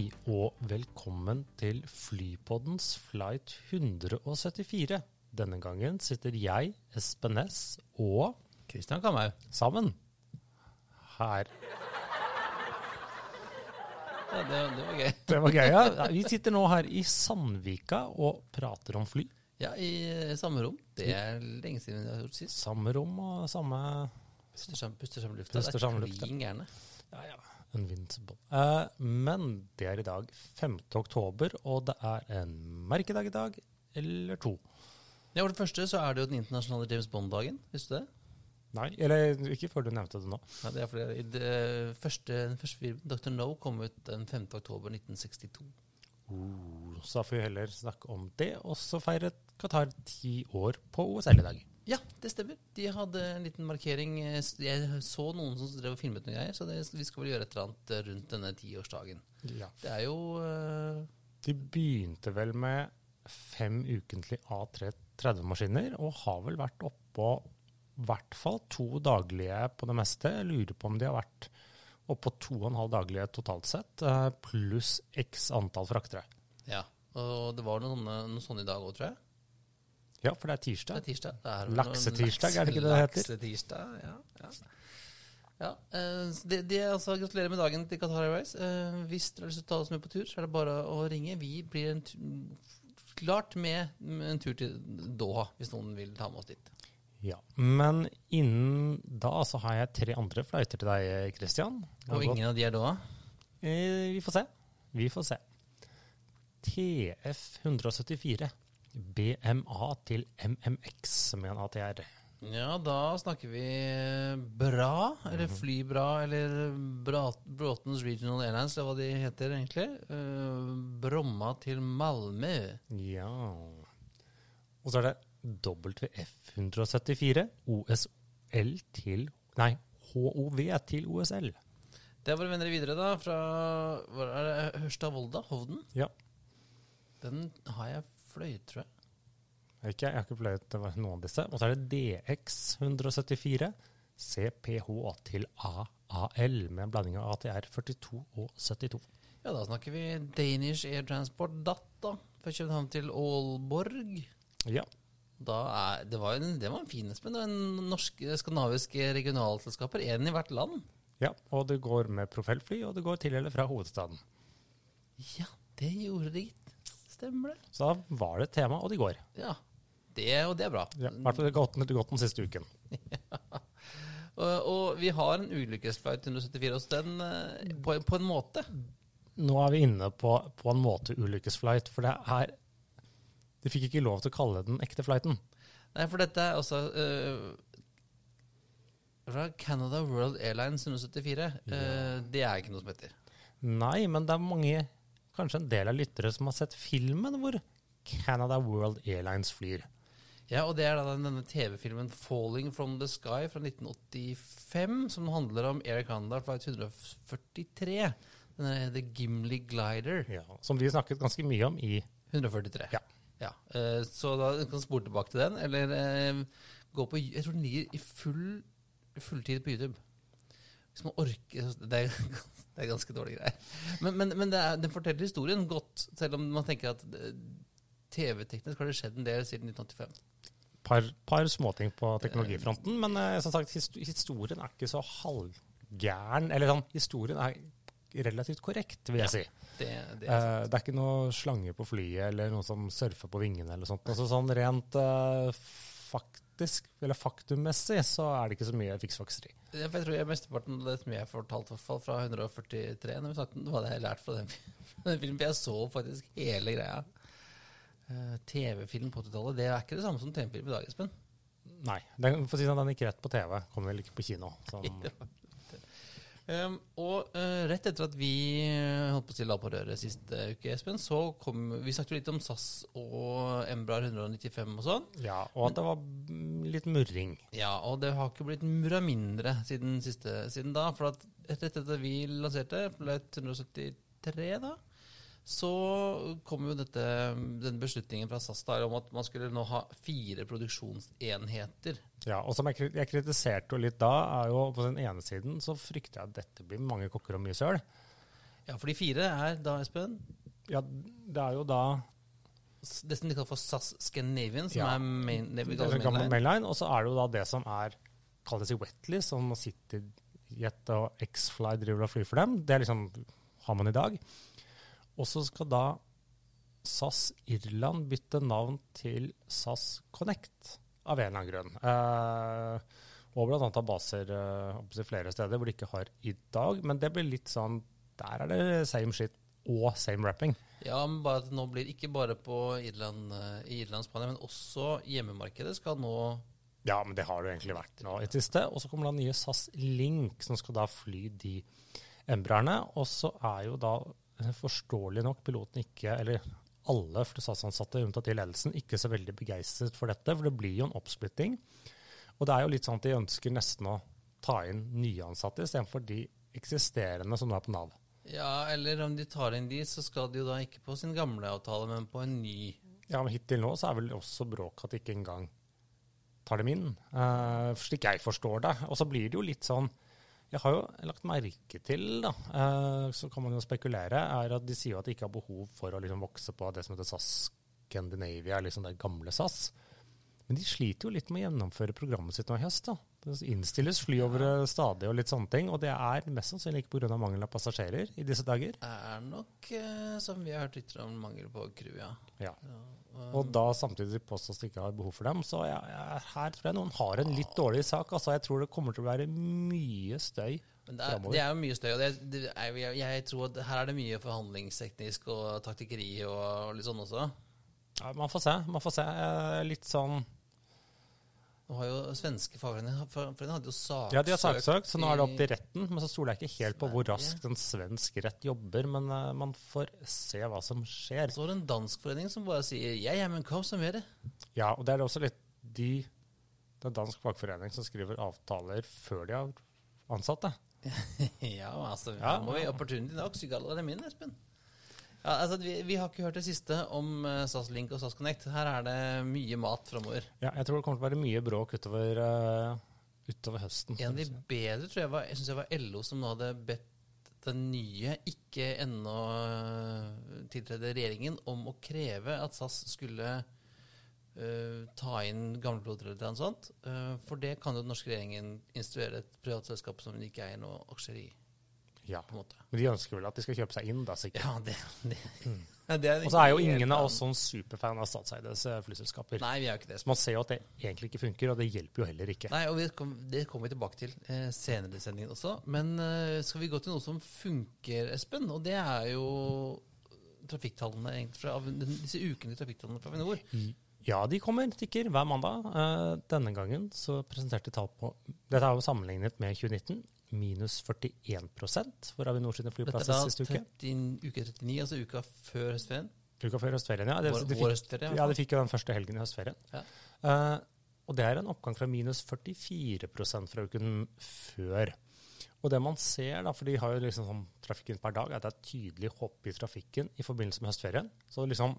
Hei og velkommen til Flypoddens flight 174. Denne gangen sitter jeg, Espen Næss og Kristian Kamhaug. sammen her. Ja, det, det var gøy. Det var gøy, ja. Vi sitter nå her i Sandvika og prater om fly. Ja, i samme rom. Det er lenge siden vi har gjort sist. Samme rom og samme Puster sammen, puster sammen lufta. Puster sammen lufta. klin. Ja, ja. Invincible. Eh, men det er i dag 5. oktober, og det er en merkedag i dag, eller to. Ja, for det første så er det jo den internasjonale James Bond-dagen. Visste du det? Nei, eller ikke før du nevnte det nå. Ja, det er fordi det første, den første filmen, Dr. No, kom ut den 5. oktober 1962. Uh, så da får vi heller snakke om det, og så feiret Qatar ti år på OSL i dag. Ja, det stemmer. De hadde en liten markering. Jeg så noen som drev og filmet noen greier, så det, vi skal vel gjøre et eller annet rundt denne tiårsdagen. Ja. Det er jo uh... De begynte vel med fem ukentlige A330-maskiner, og har vel vært oppå i hvert fall to daglige på det meste. Jeg lurer på om de har vært oppå to og en halv daglige totalt sett, eh, pluss x antall fraktere. Ja. Og det var noen sånne, sånn i dag òg, tror jeg. Ja, for det er tirsdag. Det er tirsdag. Det er Laksetirsdag, er det ikke det det heter? Laksetirsdag, ja. ja. ja eh, det, det, er altså, gratulerer med dagen til Qatar Airways. Eh, hvis dere har lyst til å ta oss med på tur, så er det bare å ringe. Vi blir en klart med, med en tur til Doha, hvis noen vil ta med oss dit. Ja. Men innen da så har jeg tre andre fløyter til deg, Christian. Og ingen av de er Doha? Eh, vi får se. Vi får se. TF 174. BMA til MMX med en ATR. Ja, da snakker vi bra, eller Mhm. flybra, eller Bråtens Regional Airlines, eller hva de heter egentlig. Eh, Bromma til Malmö. Ja. Og så er det WF 174. OSL til Nei, HOV til OSL. Det er våre venner videre, da, fra hva er det, Hørstad-Volda, Hovden. Ja. Den har jeg fløyet, tror jeg. Ikke, jeg har ikke fløyet til noen av disse. Og så er det DX 174. CPH til AAL med en blanding av ATR 42 og 72. Ja, da snakker vi Danish Air Transport DAT, da. Fra København til Aalborg. Ja. Er, det, var en, det var en fin Espen. Det var en norske, skandinaviske regionalselskaper. Én i hvert land. ja. Og det går med profellfly, og det går til eller fra hovedstaden. Ja, det gjorde det, gitt. Stemmer det. Så da var det et tema, og de går. Ja. Det, og det er bra. Ja, hvert fall godt, gått den siste uken. Og, og vi har en ulykkesflight 174 hos den eh, på, på en måte. Nå er vi inne på, på en måte ulykkesflight, for det er De fikk ikke lov til å kalle den ekte flighten. Nei, for dette er altså eh, fra Canada World Airlines 174. Ja. det er ikke noe som heter. Nei, men det er mange, kanskje en del av lyttere som har sett filmen hvor Canada World Airlines flyr. Ja, og det er da denne TV-filmen 'Falling from the Sky' fra 1985, som handler om Air Canada flight 143. Denne The Gimli Glider. Ja, som vi snakket ganske mye om i 143. Ja. Ja, eh, så da kan du spore tilbake til den, eller eh, gå på Jeg tror den ligger i full fulltid på YouTube. Hvis man orker Det er, det er ganske dårlige greier. Men, men, men det er, den forteller historien godt, selv om man tenker at eh, TV-teknisk har det skjedd en del siden 1985. par, par småting på teknologifronten, men eh, som sagt, historien er ikke så halvgæren. Eller sånn, historien er relativt korrekt, vil jeg si. Det, det Eh, er det er ikke noe slanger på flyet eller noen som surfer på vingene eller sånt. Altså sånn rent eh, faktisk, eller faktummessig, så er det ikke så mye fiksfakseri. Jeg tror jeg mesteparten av det som jeg fortalte, fall fra 143, når vi snakket det, hadde jeg lært fra den, den filmen. For jeg så faktisk hele greia. Eh, TV-film på 80-tallet, det er ikke det samme som TV-film i dag, Espen. Nei. Den, for å si sånn, den gikk rett på TV. Kom vel ikke på kino. Sånn. Um, og uh, rett etter at vi eh, holdt på å si la på røret siste uke, Espen, så kom Vi snakket jo litt om SAS og Embrar 195 og sånn. Ja, og at det var mm, litt murring. Ja, og det har ikke blitt murra mindre siden, siste, siden da. For at rett etter at vi lanserte ble 173, da, så kom jo dette, den beslutningen fra SAS der om at man skulle nå ha fire produksjonsenheter. Ja, og som jeg, jeg kritiserte jo litt da, er jo på den ene siden så frykter jeg at dette blir mange kokker og mye søl. Ja, for de fire er da, Espen, Ja, det er jo da det som de kaller for SAS Scandinavian, som Ja. er main, det vi kaller som mainline. mainline, og så er det jo da det som er kalles i Wetley, som sitter Jet og X-Fly driver og flyr for dem. Det er liksom, har man i dag. Og så skal da SAS Irland bytte navn til SAS Connect, av en eller annen grunn. Eh, og annet av baser eh, flere steder hvor de ikke har i dag. Men det blir litt sånn Der er det same shit og same rapping. Ja, men bare at nå blir ikke bare på Irland, eh, i Irland Spania, men også hjemmemarkedet skal nå Ja, men det har det jo egentlig vært nå i siste. Og så kommer da nye SAS Link, som skal da fly de Embraerne. Og så er jo da forståelig nok piloten ikke, eller alle SAS-ansatte unntatt i ledelsen, ikke så veldig begeistret for dette. For det blir jo en oppsplitting. Og det er jo litt sånn at de ønsker nesten å ta inn nyansatte istedenfor de eksisterende som nå er på Nav. Ja, eller om de tar inn de, så skal de jo da ikke på sin gamle avtale, men på en ny. Ja, men hittil nå så er vel også bråk at de ikke engang tar dem inn, uh, slik jeg forstår det. Og så blir det jo litt sånn Jeg har jo lagt merke til, da, eh, så kan man jo spekulere, er at de sier at de ikke har behov for å liksom vokse på det som heter SAS Scandinavia, liksom det gamle SAS. Men de sliter jo litt med å gjennomføre programmet sitt nå i høst. da. Det innstilles flyovere stadig og litt sånne ting, og det er mest sannsynlig ikke pga. mangel av passasjerer i disse dager. Det Er nok, eh, som vi har hørt litt om, mangel på crew, ja. Ja. Ja, Og da samtidig påstås det ikke har behov for dem. Så jeg, jeg, her tror jeg noen har en litt dårlig sak. Altså, jeg tror det kommer til å være mye støy. Det er, det er jo mye støy, og det, det er, jeg, jeg tror at her er det mye forhandlingsteknisk og taktikkeri og litt sånn også. Ja, man får se. man får se. Eh, Litt sånn Nå har jo svenske fagforeninger hadde jo saksøkt Ja, de har saksøkt, så nå er det opp til retten. Men så stoler jeg ikke helt på hvor raskt en svensk rett jobber. Men uh, man får se hva som skjer. Så er det en dansk forening som bare sier ja, ja, men kom så gjør det. Ja, og det er også litt de Det er dansk fagforening som skriver avtaler før de har ansatte. ja, altså, Ja, må vi opportunity nok, sykale det min, Espen. Ja, altså, vi, vi har ikke hørt det siste om uh, SAS Link og SAS Connect. Her er det mye mat framover. Ja, jeg tror det kommer til å være mye bråk utover, uh, utover høsten. En av de bedre tror jeg var, jeg synes jeg var LO som nå hadde bedt den nye, ikke ennå uh, tiltredde regjeringen, om å kreve at SAS skulle uh, ta inn gamle piloter eller noe sånt. Uh, for det kan jo den norske regjeringen instruere et privat selskap som de ikke eier noe aksjer i. Ja. på en måte. Men de ønsker vel at de skal kjøpe seg inn, da, sikkert. Ja, det, det, Ja, det Og så er jo ingen av oss sånn superfan av statseiedes eh, flyselskaper. Nei, vi er jo ikke det. Så man ser jo at det egentlig ikke funker, og det hjelper jo heller ikke. Nei, og vi kom, Det kommer vi tilbake til eh, senere i sendingen også. Men eh, skal vi gå til noe som funker, Espen? Og det er jo trafikktallene egentlig fra, disse ukentlige trafikktallene fra Avinor. Ja, de kommer, tikker, hver mandag. Eh, denne gangen så presenterte de tall på Dette er jo sammenlignet med 2019. Minus 41 for Avinor sine Dette flyplasser er siste uke. 30, uke 39, altså uka før høstferien. Uka før høstferien, ja. Det, Vår, de fikk, ja, de fikk jo den første helgen i høstferien. Ja. Uh, og det er en oppgang fra minus 44% fra uken før. Og det man ser, da, for de har jo liksom sånn trafikken per dag, er at det er tydelig hopp i trafikken i forbindelse med høstferien. Så liksom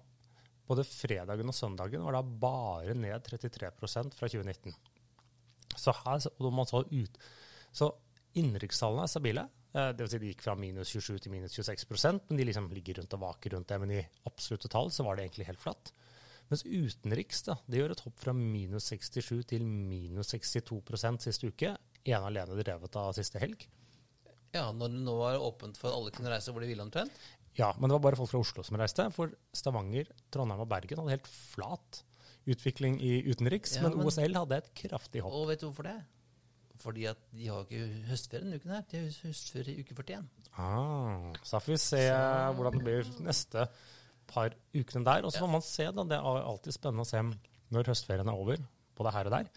både fredagen og søndagen var da bare ned 33% fra 2019. Så her, og man så ut, så innenrikstallene er stabile. Eh, Det vil si de gikk fra minus 27 til minus 26% men de liksom ligger rundt og vaker rundt det. Men i absolutte tall så var det egentlig helt flatt. Mens utenriks da, det gjør et hopp fra minus 67 til minus 62% siste uke. Ene alene drevet av siste helg. Ja, når det nå var åpent for at alle kunne reise hvor de ville omtrent. Ja, men det var bare folk fra Oslo som reiste. For Stavanger, Trondheim og Bergen hadde helt flat utvikling i utenriks. Ja, men, men- OSL hadde et kraftig hopp. Og vet du hvorfor det? Fordi at de har ikke høstferie denne uken her. De har høstferie i uke 41. Ah, så da får vi se Så- hvordan det blir neste par ukene der. Og så får man se, da. Det er alltid spennende å se når høstferien er over, både her og der.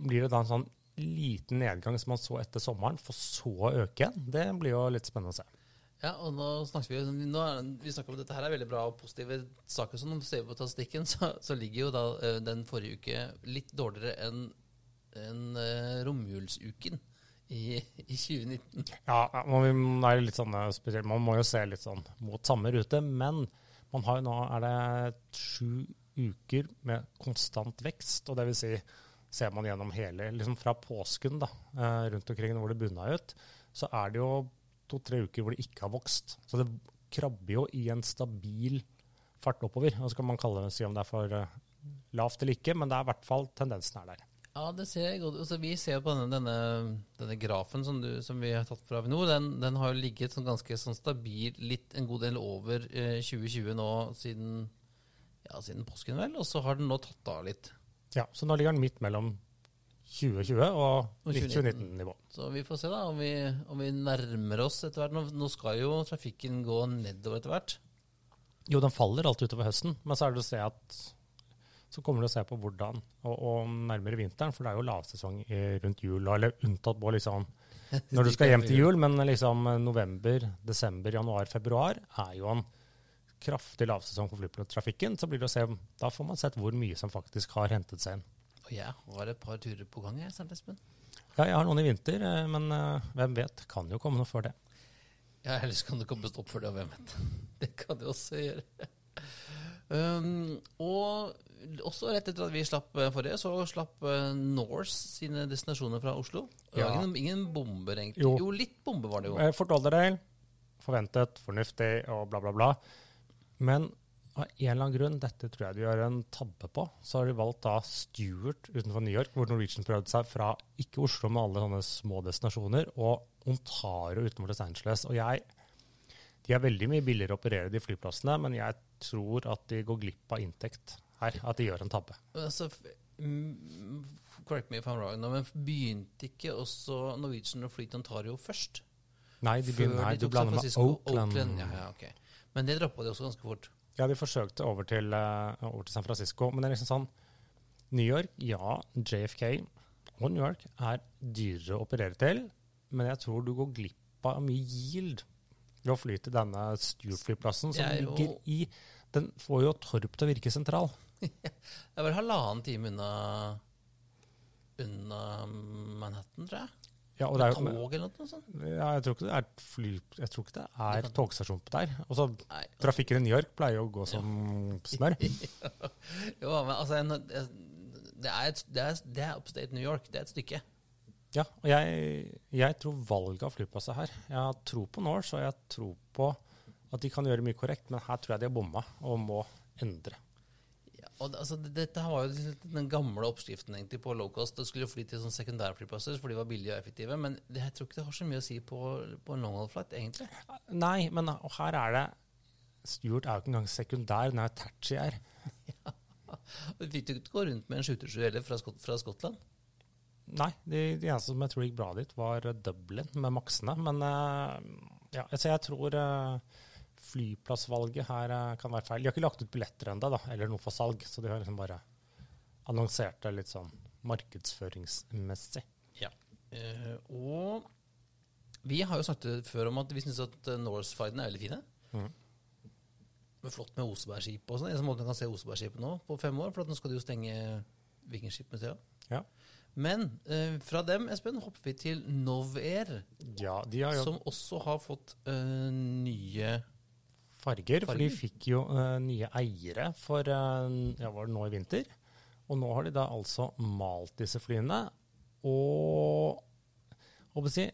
blir det da en sånn liten nedgang som man så etter sommeren, for så å øke igjen? Det blir jo litt spennende å se. Ja, og nå snakker vi nå er, Vi snakker om at dette her er veldig bra og positive saker. Så når vi ser på statistikken, så, så ligger jo da eh, den forrige uke litt dårligere enn enn, uh, romjulsuken i, i 2019. Ja, man er litt sånn eh, spesielt. Man må jo se litt sånn mot samme rute, men man har jo nå er det sju uker med konstant vekst, og det vil si ser man gjennom hele, liksom fra påsken da, eh, rundt omkring hvor det bunna ut, så er det jo to-tre uker hvor det ikke har vokst. Så det krabber jo i en stabil fart oppover. Og så kan man kalle det, si om det er for lavt eller ikke, men det er i hvert fall tendensen er der. Ja, det ser godt ut. Altså, vi ser jo på denne, denne, denne grafen som, du, som vi har tatt fra Avinor. Den, den har jo ligget sånn ganske sånn stabil, litt en god del over eh, 2020 nå siden, ja, siden påsken, vel. Og så har den nå tatt av litt. Ja, så nå ligger den midt mellom 2020 og Og 2019. 2019-nivå. Så vi får se da om vi, om vi nærmer oss etter hvert. Nå, nå skal jo trafikken gå nedover etter hvert. Jo, den faller alltid utover høsten, men så er det å se at så kommer du å se på hvordan, og, og nærmere vinteren, for det er jo lavsesong rundt jul, eller unntatt på liksom når du skal hjem til jul, men liksom november, desember, januar, februar er jo en kraftig lavsesong for flytrafikken. Så blir det å se, da får man sett hvor mye som faktisk har hentet seg inn. Og jeg har et par turer på gang, jeg, Sant Espen. Ja, jeg har noen i vinter, eh, men eh, hvem vet, kan jo komme noe før det. Ja, ellers kan det komme stopp for det, og hvem vet. Det kan det også gjøre. Um, og også rett etter at vi slapp eh, forrige, så slapp uh, Norse sine destinasjoner fra Oslo. Ja. ingen, ingen bomber, egentlig. Jo. Jo. litt bomber var det jo. Eh, Fort Olderdale, forventet, fornuftig og bla, bla, bla. Men av en eller annen grunn, dette tror jeg de gjør en tabbe på, så har de valgt da Stewart utenfor New York, hvor Norwegian prøvde seg fra ikke Oslo, med alle sånne små destinasjoner, og Ontario utenfor Los Angeles. Og jeg De er veldig mye billigere å operere de flyplassene, men jeg tror at de går glipp av inntekt her. At de gjør en tabbe. Altså, correct me if I'm wrong, men begynte ikke også Norwegian å fly til Ontario først? Nei, de, begynner, nei, du blander med Oakland. Oakland. Ja, ja, okay. Men det droppa de også ganske fort. Ja, de forsøkte over til, eh, over til San Francisco, men det er liksom sånn New York, ja, JFK og New York er dyrere å operere til, men jeg tror du går glipp av mye yield å fly til denne Stuart-flyplassen, som jo- ligger i Den får jo Torp til å virke sentral. Det er vel halvannen time unna unna Manhattan, tror jeg. Ja, og det er jo, tog eller noe sånt. ja, jeg tror ikke det er fly, jeg tror ikke det Det er kan- togstasjon på der. Og så Nei. Trafikken i New York pleier jo å gå som smør. Jo, men altså det, er et, det, er, det er upstate New York. Det er et stykke. Ja, og jeg, jeg tror valget av flyplasser her Jeg har tro på Norse, og jeg tror på at de kan gjøre mye korrekt, men her tror jeg de har bomma og må endre. Ja, og det- altså, dette var jo liksom den gamle oppskriften egentlig på low cost. Det skulle fly til sånn sekundærflyplasser, for de var billige og effektive. Men det, jeg tror ikke det har så mye å si på, på en long haul flight, egentlig. Nei, men og her er det Stuart er jo ikke engang sekundær, den er tertiær. Og Vi fikk ikke gå rundt med en 727 heller fra, Skot fra Skottland. Nei, de, de eneste som jeg tror gikk bra dit, var Dublin med maksene. Men eh, ja, så jeg tror eh, flyplassvalget her eh, kan være feil. De har ikke lagt ut billetter ennå, eller noe for salg, så de har liksom bare annonsert det litt sånn markedsføringsmessig. Ja. Eh, og vi har jo snakket før om at vi syns at Norse-flightene er veldig fine. Mm. Men flott med Osebergskipet og sånn. Eneste måten du kan se Osebergskipet nå, på fem år, for nå skal de jo stenge Vikingskipmuseet. Ja. Men eh, fra dem, Espen, hopper vi til Novair, ja, de har jo som også har fått eh, nye farger, for de fikk jo eh, nye eiere for eh, ja, var det nå i vinter. Og nå har de da altså malt disse flyene. Og håper å si,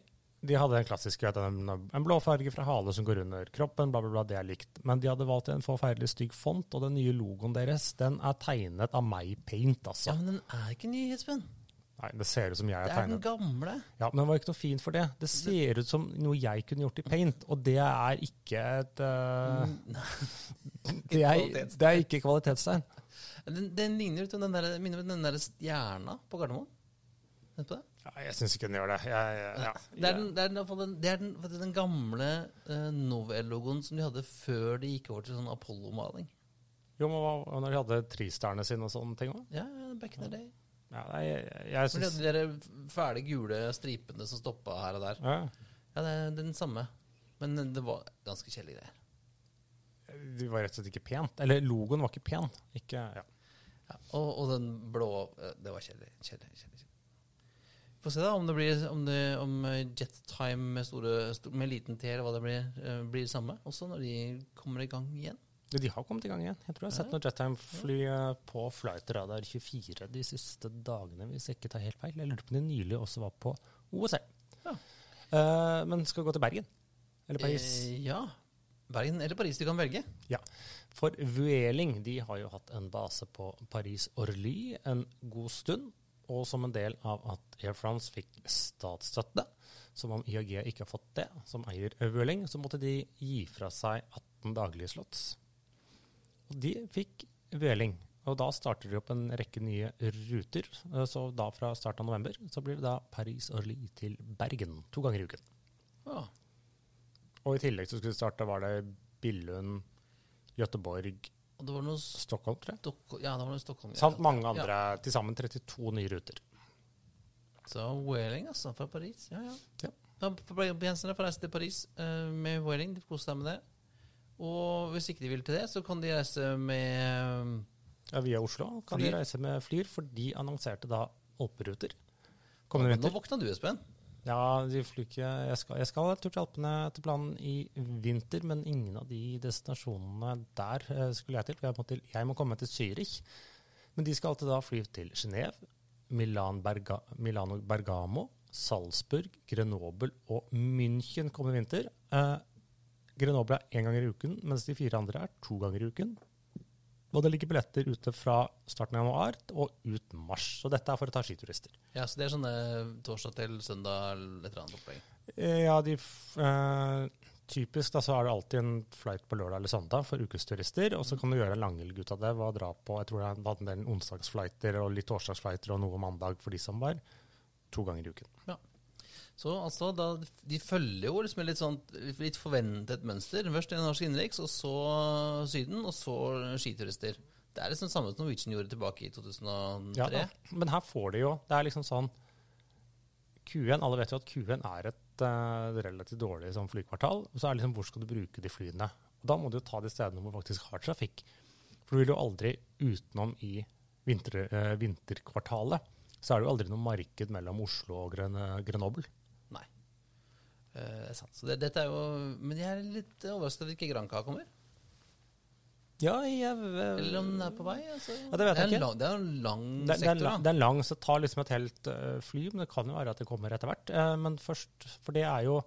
de hadde den klassiske en, en blå farge fra hale som går under kroppen, bla, bla, bla, det er likt. Men de hadde valgt en forferdelig stygg font, og den nye logoen deres den er tegnet av meg paint, Ja, altså. men den er ikke ny, Espen. Nei, det ser ut som jeg Det har er den gamle. Ja, Men det var ikke noe fint for det. Det ser ut som noe jeg kunne gjort i paint, og det er ikke et uh, det, er, det er ikke kvalitetstegn. Den, den ligner jo den der, minner om den der stjerna på Gardermoen. Vet du det? Ja, jeg syns ikke den gjør det. Jeg, jeg, ja. Det er den, det er den, det er gamle uh, Novel-logoen som de hadde før de gikk over til sånn Apollo-maling. Jo, men hva, når de hadde tristjernene sine og sånne ting òg? Ja, ja, back in the day. Ja, nei, jeg, jeg synes... de der fæle gule stripene som stoppa her og der. ja, Ja, det er den samme. Men det var ganske kjedelige greier. Det var rett og slett ikke pent. Eller logoen var ikke pen. Ikke, ja. Ja, og, og den blå eh, Det var kjedelig. kjedelig, kjedelig. Få se da om det blir om, det, om Jet Time med, store, med liten T, eller hva det blir, eh, blir det samme også når de kommer i gang igjen. De har kommet i gang igjen. Jeg tror jeg har sett noen Jettime-fly eh, på Flight Radar 24 de siste dagene, hvis jeg ikke tar helt feil. Jeg lurer på om de nylig også var på OSL. Ja. Uh, men skal gå til Bergen. Eller Paris. Eh, ja. Bergen eller Paris, du kan velge. Ja. For Vueling de har jo hatt en base på Paris-Orly en god stund. Og som en del av at Air France fikk statsstøtte, som om IAG ikke har fått det, som eier Vueling, så måtte de gi fra seg 18 daglige slots. Og de fikk Veling. Og da starter de opp en rekke nye ruter. Eh, Så da fra starten av november så blir det da Paris-Orly til Bergen to ganger i uken. Ja. Og i tillegg så skulle de starte, var det Billund, Gøteborg, Og det var noe Stockholm, tror jeg. Stokholm Ja, det var noe Stockholm. Ja. Samt mange andre, til sammen 32 nye ruter. Så Whaling, altså, fra Paris. Ja, ja. Ja. Da får for få reise til Paris uh, med Whaling. De koste seg med det. Og hvis ikke de vil til det, så kan de reise med Ja, via Oslo kan Flyr. de reise med Flyr, for de annonserte da Alperuter. Nå Kommende vinter. våkna du, Espen. Ja, de flyr ikke Jeg skal, jeg skal tur til Alpene etter planen i vinter, men ingen av de destinasjonene der eh, skulle jeg til. For jeg må, til, jeg må komme til Zürich. Men de skal alltid da fly til Genéve, Milan Berga, Milano Bergamo, Salzburg, Grenoble og München kommende vinter. Eh, Grenoble er én gang i uken, mens de fire andre er to ganger i uken. Og det ligger billetter ute fra starten av januar og ut mars. Så dette er for å ta skiturister. Ja, så det er sånne torsdag til søndag eller et eller annet opplegg. Eh, Ja, de, eh, typisk da, så er det alltid en flight på lørdag eller søndag for ukesturister, og så kan du gjøre en langhelg ut av det ved å dra på Jeg tror det var en del onsdagsflighter og litt torsdagsflighter og noe mandag for de som var to ganger i uken. Så altså, da, de følger jo liksom litt sånn litt forventet mønster. Først en norsk innenriks, og så Syden, og så skiturister. Det er liksom samme som Norwegian gjorde tilbake i 2003. Ja, da. Men her får de jo Det er liksom sånn Q1, Alle vet jo at Q1 er et uh, relativt dårlig sånn flykvartal. og Så er det liksom hvor skal du bruke de flyene? Og Da må du jo ta de stedene hvor faktisk har trafikk. For du vil jo aldri utenom i vinter, uh, vinterkvartalet. Så er det jo aldri noe marked mellom Oslo og Grenoble. Nei. Eh, Det er sant. Så det, dette er jo Men jeg er litt overrasket over at ikke Granca kommer. Ja, jeg, Eller om den er på vei. Altså. Ja, det vet jeg ikke. lang, det er en lang det, det, er, sektor, det er lang, så det tar liksom et helt uh, fly, men det kan jo være at det kommer etter hvert. Uh, men først, for det er jo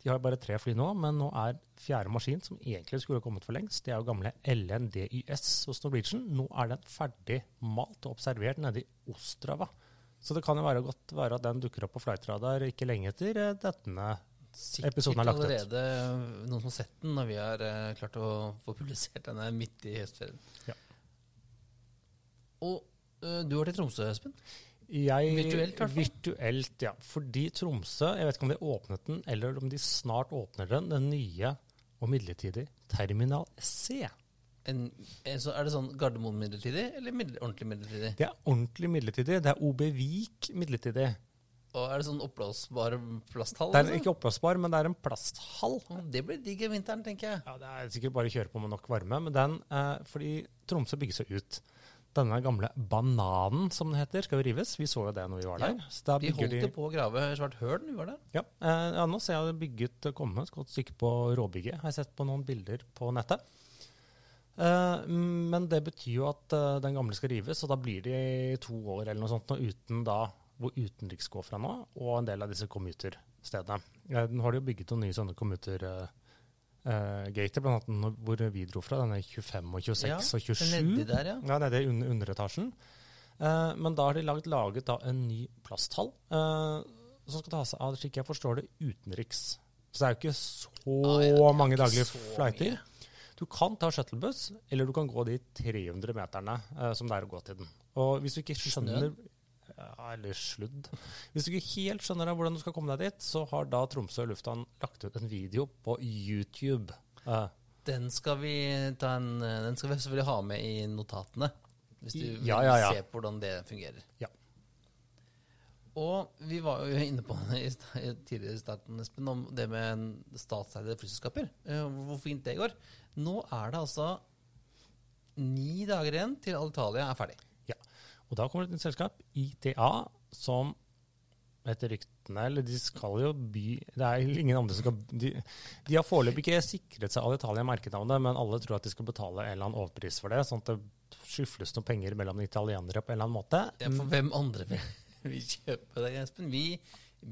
De har jo bare tre fly nå, men nå er fjerde maskin, som egentlig skulle kommet for lengst, det er jo gamle LNDYS hos Norwegian. Nå er den ferdig malt og observert nede i Ostrava. Så det kan jo være godt være at den dukker opp på flightradar ikke lenge etter uh, denne Sikkert episoden er lagt ut. allerede noen som har sett den, når vi har uh, klart å få publisert denne midt i høstferien. Ja. Og uh, du var til Tromsø, Espen? Jeg, Virtuelt, i hvert fall. Virtuelt, ja. Fordi Tromsø, jeg vet ikke om de åpnet den, eller om de snart åpner den, den nye og midlertidig Terminal C. En, en, så er det sånn Gardermoen midlertidig, eller middel, ordentlig midlertidig? Det er ordentlig midlertidig. Det er OB Vik midlertidig. Og er det sånn oppblåsbar plasthall? Det er altså? ikke oppblåsbar, men det er en plasthall. Det blir digg i vinteren, tenker jeg. Ja, Det er sikkert bare å kjøre på med nok varme, men den, eh, fordi Tromsø bygges jo ut. Denne gamle bananen, som den heter, skal jo rives. Vi så jo det når vi var Ja, der. Da De holdt jo på å grave svart høl da vi var der. Ja, eh, ja, nå ser jeg det bygget komme et godt stykke på råbygget. Har jeg sett på noen bilder på nettet. Eh, men det betyr jo at eh, den gamle skal rives, og da blir de to år eller noe sånt, uten da hvor utenriks går fra nå, og en del av disse commuter-stedene. Eh, nå har de jo bygget noen nye sånne commuter-gater, blant annet hvor vi dro fra, denne 25 og 26 Ja, og 27. Nedi der, ja. Ja, nede i under, underetasjen. Uh, men da har de laget, laget da en ny plasthall uh, som skal ta seg av, slik jeg forstår det, utenriks. Så det er jo ikke så Ah, ja, er mange daglige flighter. mye. Du kan ta shuttlebuss, eller du kan gå de 300 meterne uh, som det er å gå til den. Og hvis du ikke skjønner ja, Eller sludd. Hvis du ikke helt skjønner hvordan du skal komme deg dit, så har da Tromsø lufthavn lagt ut en video på YouTube. Den skal vi ta en, Den skal vi selvfølgelig ha med i notatene. Hvis du Ja, ja, ja. vil se på hvordan det fungerer. Ja. Og vi var jo inne på det i tidligere i starten, Espen, om det med en statseide flyselskaper. eh, Hvor fint det går. Nå er det altså ni dager igjen til Alitalia er ferdig. Og da kommer det et selskap, ITA, som etter ryktene Eller de skal jo by Det er ingen andre som skal De, de har foreløpig ikke sikret seg Alitalia merkenavnet, men alle tror at de skal betale en eller annen overpris for det, sånn at det skyfles noen penger mellom italienere på en eller annen måte. Ja, for hvem andre vil, vil kjøpe det, Espen? Vi,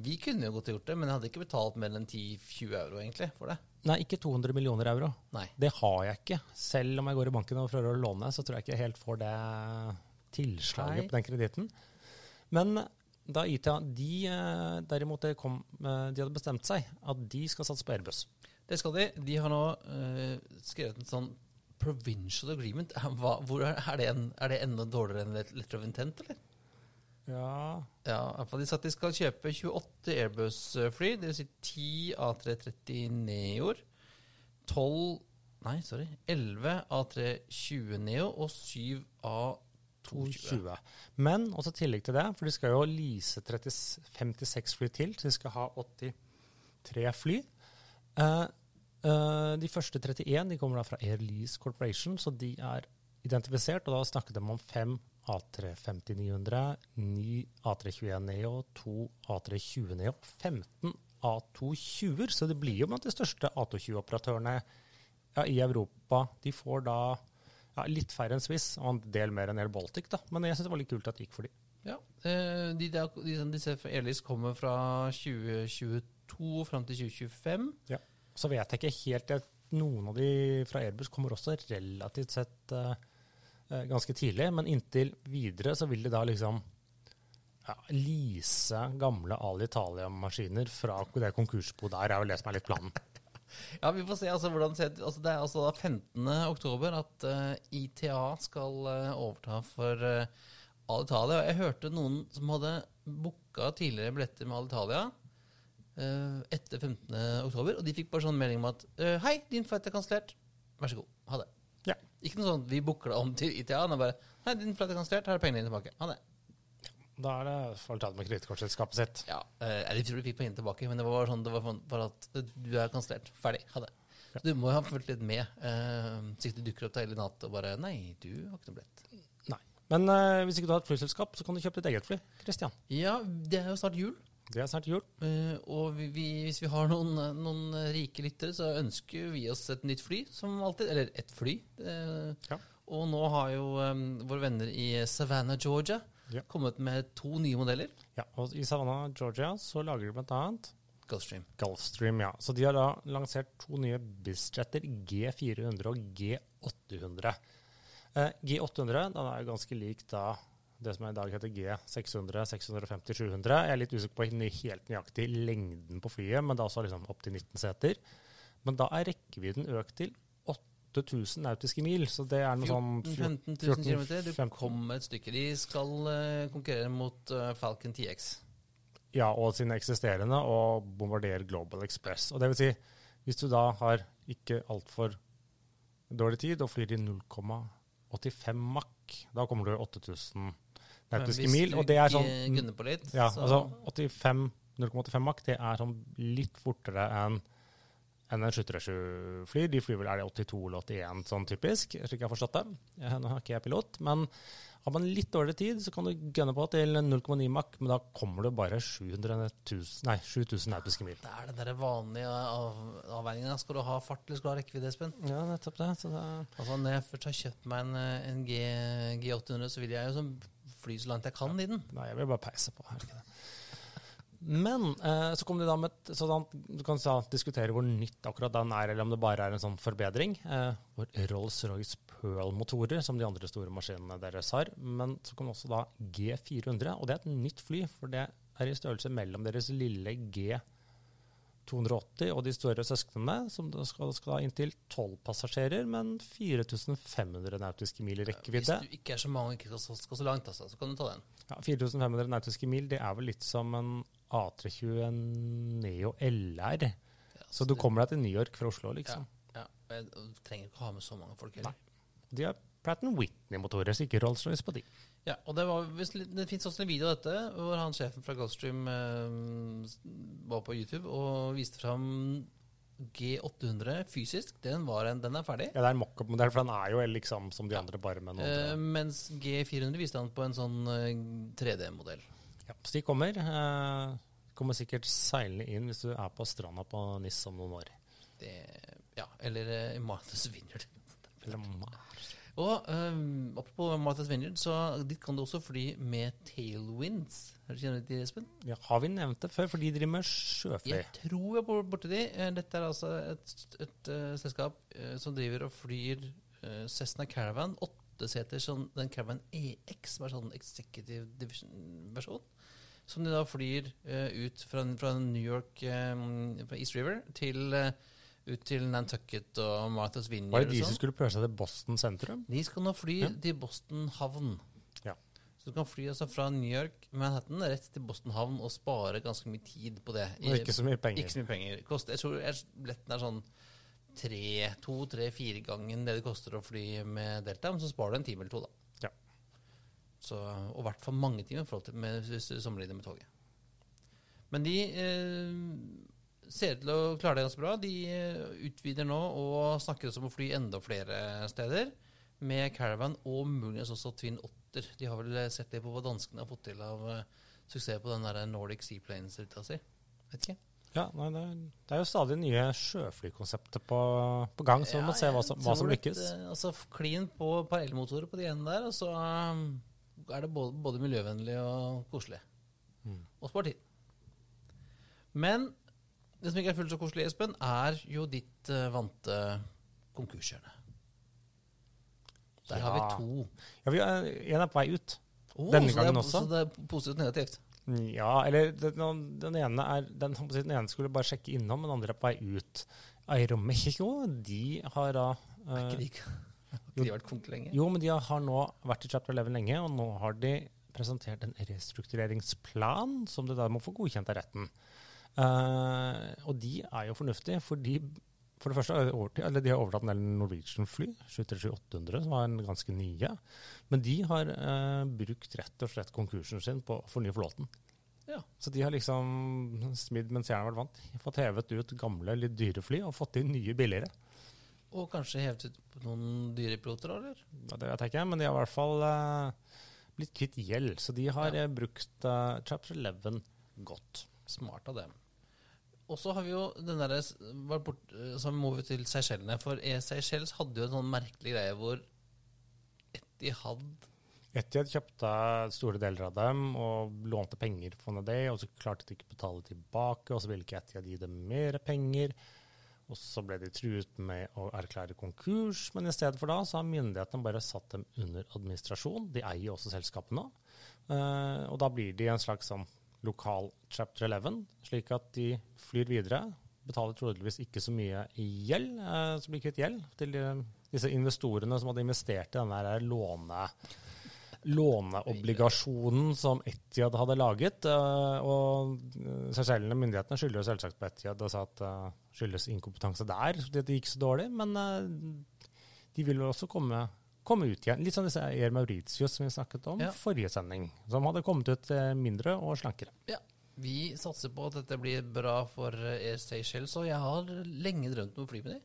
vi kunne jo godt gjort det, men jeg hadde ikke betalt mer enn 10-20 euro egentlig for det. Nei, ikke 200 millioner euro. Nei. Det har jeg ikke. Selv om jeg går i banken og prøver å låne, så tror jeg ikke jeg helt får det tilslaget Nei. på den kreditten. Men da ITA de, eh, derimot kom, eh, de hadde bestemt seg at de skal satse på Airbus. Det skal de. De har nå uh, skrevet en sånn provincial agreement. Hva, er, er, det en, er det enda dårligere enn let- letter of intent, eller? Ja, Ja, i de sa at de skal kjøpe 28 Airbus-fly, dvs. Si 10 A330 Neoer, 12 Nei, sorry. 11 A320 Neo og 7 A220. 220. Men også tillegg til det, for de skal jo lease 56 fly til, så de skal ha 83 fly. Eh, eh, de første 31 de kommer da fra Air Lease Corporation, så de er identifisert. Og da snakket de om fem A350-900, 9 A321 Neo, 2 A320 Neo, 15 A220-er. Så det blir jo blant de største A220-operatørene ja, i Europa. De får da ja, litt færre enn Swiss, og en del mer enn El Baltic. da. Men jeg syns det var litt kult at det gikk for de. Ja, eh, de, der- de, disse Airlys kommer fra 2022 fram til 2025. Ja, Så vet jeg ikke helt at Noen av de fra Airbus kommer også relativt sett eh, ganske tidlig, men inntil videre så vil de da liksom ja, lease gamle Alitalia-maskiner fra det konkursboet der, er jo det som er litt planen. Ja, vi får se altså, hvordan det ser ut. Altså, det er altså da 15. oktober at uh, ITA skal uh, overta for uh, Alitalia. Jeg hørte noen som hadde booka tidligere billetter med Alitalia uh, etter 15. oktober, og de fikk bare sånn melding om at uh, Hei, din flight er kansellert. Vær så god. Ha det. Ja. Ikke noe sånn vi booker det om til ITA. Er bare Hei, din flight er kansellert. Her er pengene dine tilbake. Ha det. Da er det for å med kredittkortselskapet sitt. Ja, eh, jeg tror du fikk pengene tilbake, men det var bare sånn, det var for bare at eh, du er kansellert. Ferdig. Ha det. Så du må jo ha fulgt litt med. Uh, så ikke du dukker opp til hele natt og bare Nei, du har ikke noe billett. Nei. Men eh, hvis ikke du har et flyselskap, så kan du kjøpe ditt eget fly. Christian. Ja, det er jo snart jul. Det er snart jul. eh, og vi, vi, hvis vi har noen, eh, noen rike lyttere, så ønsker vi oss et nytt fly, som alltid. Eller et fly. eh, Ja. Og nå har jo um, våre venner i Savannah, Georgia, Ja. kommet med to nye modeller. Ja, og I Savannah, Georgia, så lager de annet Gulfstream. Gulfstream, ja. Så de har da lansert to nye bizjetter, G400 og G800. Eh, G800 den er jo ganske lik da det som i dag heter G600, 650, 700. Jeg er litt usikker på helt nøyaktig lengden på flyet, men det er også liksom opptil 19 seter. Men da er rekkevidden økt til 8000 nautiske mil, så det er noe sånn 15 000 km. Du kommer et stykke. De skal eh, konkurrere mot eh, Falcon TX. Ja, og sine eksisterende, og bombardere Global Express. Og det vil si, hvis du da har ikke altfor dårlig tid og flyr i 0,85 Mach, da kommer du i 8000 nautiske mil. Og det er sånn litt, Ja, altså 0,85 Mach, det er sånn litt fortere enn enn en 737 flyr. De flyr vel er det 82 eller 81, sånn typisk, slik jeg har forstått det. Jeg, nå har ikke jeg pilot, men har man litt dårlig tid, så kan du gunne på til 0,9 Mach, men da kommer du bare 700 000, nei, 7000 nautiske mil. det er den der vanlige av, avveininga. Skal du ha fart, eller skal du ha rekkevidde, Espen? Ja, nettopp det. Så det Altså, når jeg først har kjøpt meg en, eh, en G, G800, så vil jeg jo fly så langt jeg kan i den. Nei, jeg vil bare peise på. Er det ikke det? Men eh, så kom de da med et sånn Du kan så, diskutere hvor nytt akkurat den er, eller om det bare er en sånn forbedring. Eh, hvor Rolls-Royce Pearl-motorer, som de andre store maskinene deres har. Men så kom også da G400, og det er et nytt fly. For det er i størrelse mellom deres lille G280 og de større søsknene, som skal, skal ha inntil 12 passasjerer, men 4500 nautiske mil i rekkevidde. Hvis du ikke er så mange og ikke skal, skal så langt, altså, så kan du ta den. Ja, 4500 nautiske mil, det er vel litt som en A320 Neo LR. Ja, Så du kommer deg til New York fra Oslo, liksom. ja. Jeg trenger ikke ha med så mange folk heller. De har Pratt Whitney-motorer, så ikke Rolls-Royce på de. Ja, og det, var, det fins også en video av dette, hvor han sjefen fra Goldstream eh, var på YouTube og viste fram G800 fysisk. Den, var en, den er ferdig. Ja, det er en mockup-modell, for den er jo liksom som de andre, bare med noe. Eh, mens G400 viste han på en sånn eh, 3D-modell. Ja, så de kommer. Eh, kommer sikkert seilende inn hvis du er på stranda på NIS om noen år. Det- Ja, eller eh, i Martha's Vineyard. Eller. Og um, apropos Martha's Vineyard, så dit kan du også fly med tailwinds. Har du kjenner du til Espen? Ja, har vi nevnt det før? For de driver med sjøfly. Jeg tror jeg bor- borti de. Eh, Dette er altså et, et uh, selskap uh, som driver og flyr uh, Cessna Caravan. Åtte seter som den Caravan EX, som er sånn executive division-versjon. Som de da flyr ut fra, fra New York, fra East River, til, eh, ut til Nantucket og Martha's Var Vineyard det de og som sånn. skulle prøve seg til Boston sentrum? De skal nå fly Ja. til Boston havn. Ja. Så du kan fly altså fra New York, Manhattan, rett til Boston havn og spare ganske mye tid på det. Og ikke så mye penger. Ikke så mye penger. Koster, jeg tror billetten er sånn tre, to, tre, fire ganger det det koster å fly med Delta, men så sparer du en time eller to, da. Ja. Så, og i hvert fall mange timer i hvis du sammenligner med toget. Men de eh, ser ut til å klare det ganske bra. De eh, utvider nå og snakker om å fly enda flere steder. Med Caravan og muligens også Twin Otter. De har vel sett det på hva danskene har fått til av eh, suksess på den der Nordic Seaplanes-ruta si. Vet ikke. Ja, nei, det, er, det er jo stadig nye sjøflykonsepter på, på gang, så vi må se hva som, hva som lykkes. at, eh, altså, klin på et på de ene der, og så er det både, både miljøvennlig og koselig. Mm. Og spar tid. Men det som ikke er fullt så koselig, Espen, er jo ditt eh, vante konkurshjørne. Der har vi to. Ja, vi er, en er på vei ut. Oh, Denne det er- også? Så det er positivt negativt. Ja, eller den, den ene er den, den ene skulle bare sjekke innom, den andre er på vei ut. Aeromexico, de har da Er eh, ikke de, har ikke de vært konk lenge? Jo, men de har nå vært i Chapter 11 lenge, og nå har de presentert en restruktureringsplan som de da må få godkjent av retten. Eh, og de er jo fornuftige, fordi for det første er overtid, eller de har overtatt en del Norwegian-fly, 737-800, som var en ganske nye. Men de har eh, brukt rett og slett konkursen sin på å fornye flåten. Ja. Så de har liksom smidd mens jernet har vært vant. Fått hevet ut gamle, litt dyre fly og fått inn nye, billigere. Og kanskje hevet ut noen dyre piloter, eller? Ja, det vet jeg ikke, men de har i hvert fall eh, blitt kvitt gjeld. Så de har Ja. eh, brukt eh, Chapter 11 godt. Smart av dem. Og så har vi jo den derre s- vært bort, eh, må vi til Seychellene. For Seychelles hadde jo en sånn merkelig greie hvor Etihad Etihad kjøpte store deler av dem og lånte penger for det, og så klarte de ikke å betale tilbake, og så ville ikke Etihad gi dem mer penger. Og så ble de truet med å erklære konkurs, men i stedet for da så har myndighetene bare satt dem under administrasjon. De eier også selskapet nå. Eh, og da blir de en slags sånn lokal chapter 11, slik at de flyr videre. Betaler troligvis ikke så mye i gjeld, eh, så blir kvitt gjeld til de, disse investorene som hadde investert i denne her låne låneobligasjonen som Etiad hadde laget. eh, Og eh, Seychellene, myndighetene, skylder selvsagt på Etiad og sa at det skyldes inkompetanse der, fordi det gikk så dårlig. Men eh, de vil jo også komme, komme ut igjen. Litt som disse Air Mauritius som vi snakket om Ja. forrige sending, som hadde kommet ut eh, mindre og slankere. Ja. Vi satser på at dette blir bra for eh, Air Seychelles, og jeg har lenge drømt om å fly med dem.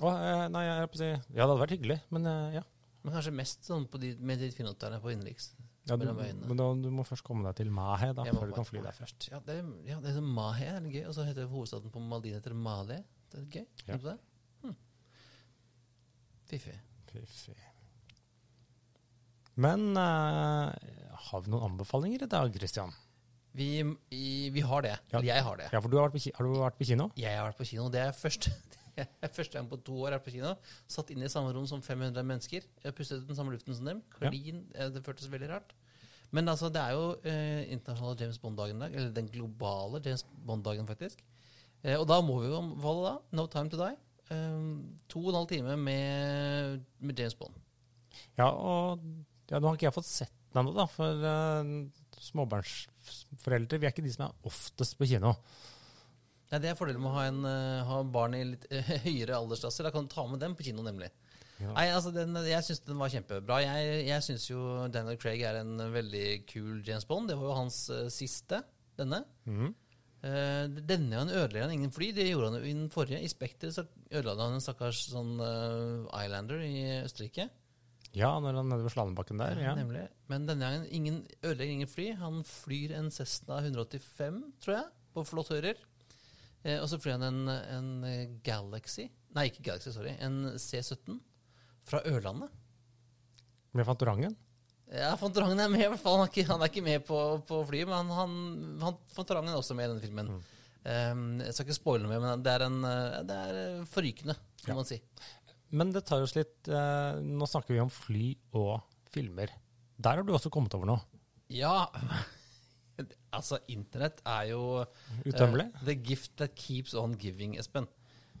Og, eh, nei, jeg på å si, ja, det hadde vært hyggelig, men ja. Men kanskje mest sånn på de, med de finhotterne på innenriks. ja du, men da, du må først komme deg til Mahe, da, før du kan fly der først. Ja, det, ja, det er sånn Mahe er gøy. Og så heter hovedstaden på Maldin etter Mali. Det er gøy. Ja. Hm. Fiffig. Fy-fy. Men eh, har vi noen anbefalinger i dag, Christian? Vi, vi har det. Ja. Eller jeg har det. Ja, for du har, vært på, har du vært på kino? Jeg har vært på kino. Det er første, det er første gang på to år jeg har vært på kino. Satt inne i samme rom som 500 mennesker. Jeg pustet ut den samme luften som dem. Klin. ja. Det føltes veldig rart. Men altså, det er jo eh, internasjonale James Bond-dagen i dag. Eller den globale James Bond-dagen, faktisk. Eh, og da må vi jo anbefale da No Time To Die. Eh, to og en halv time med, med James Bond. Ja, og ja, nå har ikke jeg fått sett den ennå, da. For uh, småbarnsforeldre, vi er ikke de som er oftest på kino. Ja, det er fordelen med å ha, en, uh, ha barn i litt uh, høyere aldersklasser. Da kan du ta med dem på kino, nemlig. Ja. Nei, altså den, Jeg syns den var kjempebra. Jeg, jeg syns jo Daniel Craig er en veldig kul James Bond. Det var jo hans uh, siste, denne. Mm. Uh, denne han ødelegger han ingen fly. Det gjorde han jo i den forrige. I Spekter så ødela han en stakkars sånn uh, Islander i Østerrike. Ja, når han er nede ved Slalåmbakken der. Ja. Nemlig. Men denne gangen ingen, ødelegger ingen fly. Han flyr en Cessna 185, tror jeg, på flottører. Eh, og så flyr han en, en Galaxy Nei, ikke Galaxy, sorry. En C-17 fra Ørlandet. Med Fantorangen. Ja, Fantorangen er med, i hvert fall. Han er ikke, han er ikke med på, på flyet, men han, han, han, Fantorangen er også med i denne filmen. Um, jeg skal ikke spoile noe mer, men det er, en, eh, det er forrykende, kan Ja. man si. Men det tar oss litt eh, Nå snakker vi om fly og filmer. Der har du også kommet over noe. Ja, altså internett er jo Utømmelig. eh, the gift that keeps on giving, Espen.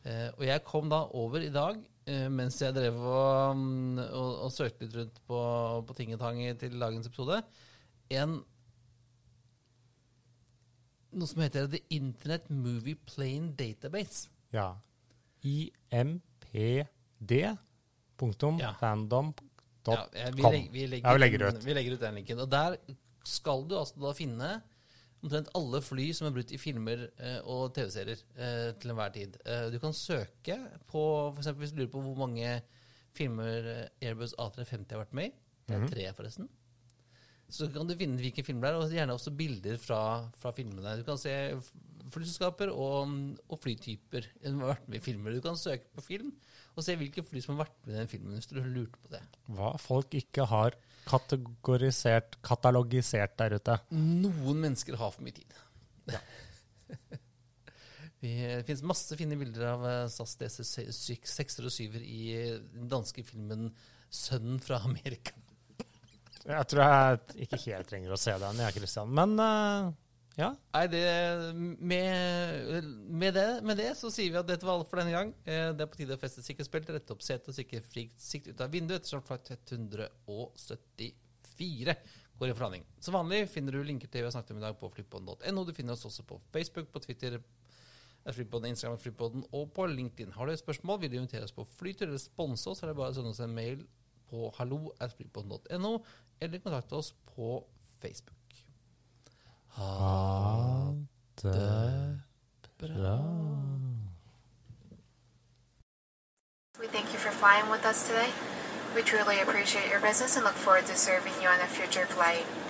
Eh, og jeg kom da over i dag, eh, mens jeg drev og, mm, og, og søkte litt rundt på, på ting og tang til dagens episode, en noe som heter The Internet Movie Plane Database. Ja. IMPD. Punktum. Ja. Fandom. Dot Ja, vi, legger, vi, legger, Ja, vi legger den- ut. Vi legger ut den linken. Og der skal du altså da finne omtrent alle fly som er brukt i filmer eh, og TV-serier eh, til enhver tid. Eh, du kan søke på eksempel hvis du lurer på hvor mange filmer Airbus A350 har vært med i. Det er tre, forresten. Så kan du finne hvilke filmer det er, og gjerne også bilder fra, fra filmene. Du kan se flyselskaper og, og flytyper som har vært med i filmer. Du kan søke på film og se hvilke fly som har vært med i den filmen, hvis du lurte på det. Hva folk ikke har kategorisert, katalogisert der ute. Noen mennesker har for mye tid. Ja. det finnes masse fine bilder av eh, SAS DC-6 og 7 i den danske filmen 'Sønnen fra Amerika'. Jeg tror jeg ikke helt trenger å se den, jeg, Kristian. Men uh, ja. Nei, det, med, med, det, med det så sier vi at dette var alt for denne gang. Eh, Det er på tide å feste sikkerhetsbeltet, rette opp setet og sikre sikt ut av vinduet ettersom flight 174 går i forhandling. Som vanlig finner du linker til vi har snakket om i dag på flippodden.no. Du finner oss også på Facebook, på Twitter, er Flypodden, Instagram, og på LinkedIn. Har du et spørsmål, vil du invitere oss på flytur eller sponse oss, så er det bare å sende oss en mail på hallo.no, eller kontakte oss på Facebook. Ha det bra. We thank you for flying with us today. We truly appreciate your business and look forward to serving you on a future flight.